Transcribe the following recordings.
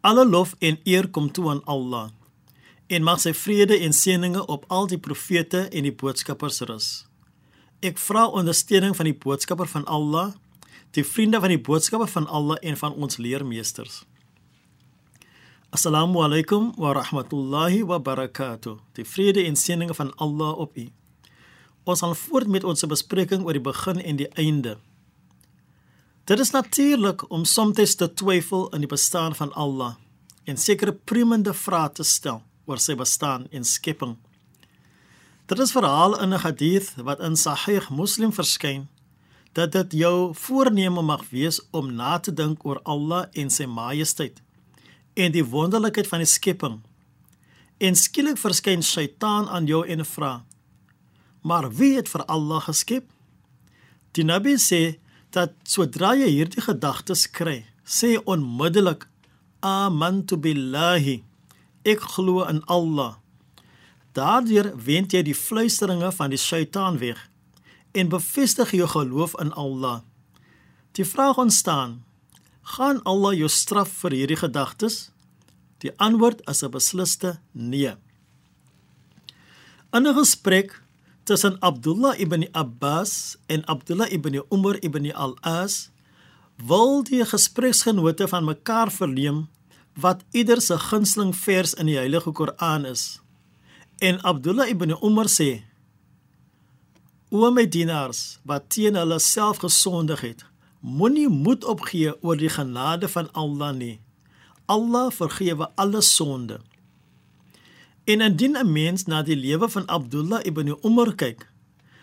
Alle lof en eer kom toe aan Allah. En mag sy vrede en seëninge op al die profete en die boodskappers rus. Ek vra ondersteuning van die boodskapper van Allah, die vriende van die boodskapper van Allah en van ons leermeesters. Assalamu alaykum wa rahmatullahi wa barakatuh. Die vrede en seëninge van Allah op u. Ons gaan voort met ons bespreking oor die begin en die einde. Dit is natuurlik om soms te twyfel in die bestaan van Allah en sekere premende vrae te stel oor sy bestaan en skepping. Dit is verhaal in 'n hadith wat in Sahih Muslim verskyn dat dit jou voorneme mag wees om na te dink oor Allah en sy majesteit en die wonderlikheid van die skepping. En skielik verskyn Satan aan jou en vra: "Maar wie het vir Allah geskep?" Die Nabi sê dat sodra jy hierdie gedagtes kry, sê onmiddellik: "Amantu billahi." Ek glo in Allah. Daardeur wend jy die fluisteringe van die Satan weg en bevestig jou geloof in Allah. Die vraag ontstaan: gaan Allah jou straf vir hierdie gedagtes? Die antwoord is 'n besliste nee. In 'n gesprek tussen Abdullah ibn Abbas en Abdullah ibn Umar ibn al-As wil die gespreksgenote van mekaar verneem wat ieder se gunsteling vers in die Heilige Koran is. En Abdullah ibn Umar sê: O my dienaars wat teen hulle self gesondig het, moenie moed opgee oor die genade van Allah nie. Allah vergewe alle sonde. En indien 'n mens na die lewe van Abdullah ibn Umar kyk,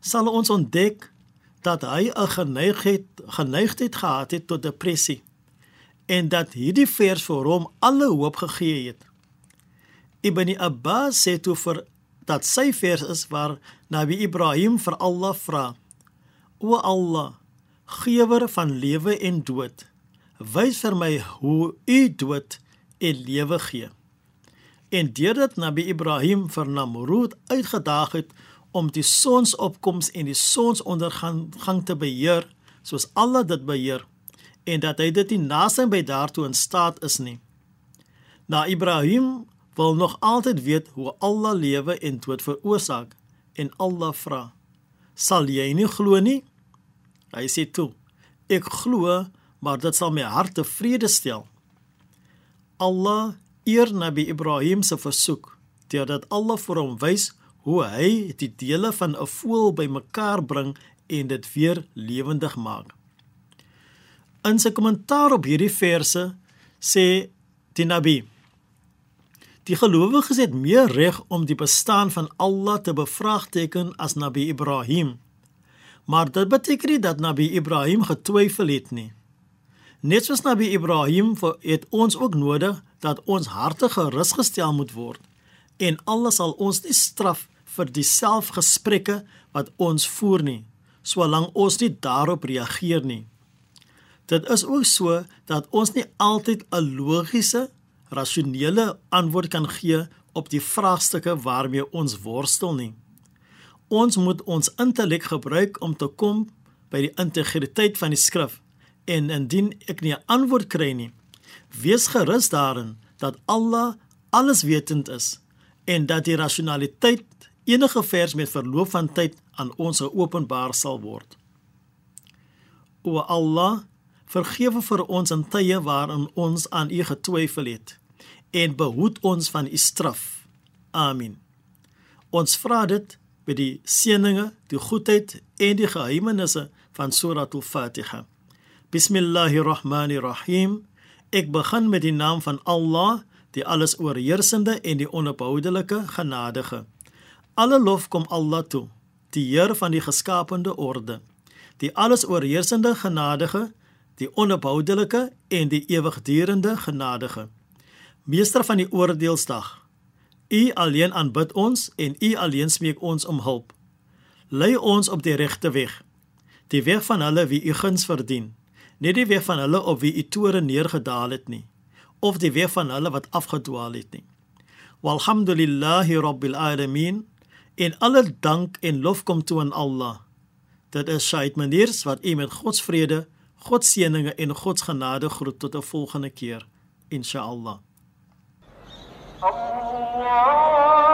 sal ons ontdek dat hy 'n geneigtheid geneigtheid gehad het tot depressie en dat hierdie vers vir hom alle hoop gegee het. Ibn Abbas sê toe vir dat sy vers is waar Nabi Ibrahim vir Allah vra: O Allah, gewer van lewe en dood, wys vir my hoe u dood en lewe gee. En deurdat Nabi Ibrahim vir Namrud uitgedaag het om die sonsopkoms en die sonsondergang gang te beheer, soos Allah dit beheer, en dat hy dit nie naasien by daartoe in staat is nie. Na Ibrahim wil nog altyd weet hoe Allah lewe en dood veroorsaak en Allah vra: "Sal jy nie glo nie?" Hy sê toe: "Ek glo, maar dit sal my hart tevrede stel." Allah eer Nabi Ibrahim se versoek deurdat Allah vir hom wys hoe hy die dele van 'n voël bymekaar bring en dit weer lewendig maak. In sy kommentaar op hierdie verse sê die Nabi: Die gelowiges het meer reg om die bestaan van Allah te bevraagteken as Nabi Ibrahim. Maar dit beteken nie dat Nabi Ibrahim getwyfel het nie. Net soos Nabi Ibrahim het ons ook nodig dat ons harte gerus gestel moet word en Allah sal ons nie straf vir die selfgesprekke wat ons voer nie, solank ons nie daarop reageer nie. Dit is ook so dat ons nie altyd 'n logiese, rasionele antwoord kan gee op die vraagstukke waarmee ons worstel nie. Ons moet ons intellek gebruik om te kom by die integriteit van die skrif en indien ek nie 'n antwoord kry nie, wees gerus daarin dat Allah alleswetend is en dat die rasionaliteit enige vers met verloop van tyd aan ons geopenbaar sal word. O Allah, vergewe vir ons in tye waarin ons aan U getwyfel het en behoed ons van U straf. Amen. Ons vra dit met die seëninge, die goedheid en die geheimenisse van Surah Al-Fatiha. Bismillahirrahmanirrahim. Ek begin met die naam van Allah, die alles oorheersende en die onophoudelike genadige. Alle lof kom Allah toe, die Heer van die geskapende orde, die alles oorheersende genadige, die onophoudelike en die ewigdurende genadige. Meester van die oordeelsdag. U alleen aanbid ons en u alleen smeek ons om hulp. Lei ons op die regte weg. Die weg van hulle wie u guns verdien, nie die weg van hulle op wie u toore neergedaal het nie of die weg van hulle wat afgedwaal het nie. Walhamdulillahi rabbil alamin. En alle dank en lof kom toe aan Allah. Dit is sy maniers wat u met God se vrede, God se seëninge en God se genade groet tot 'n volgende keer, insha Allah. Allah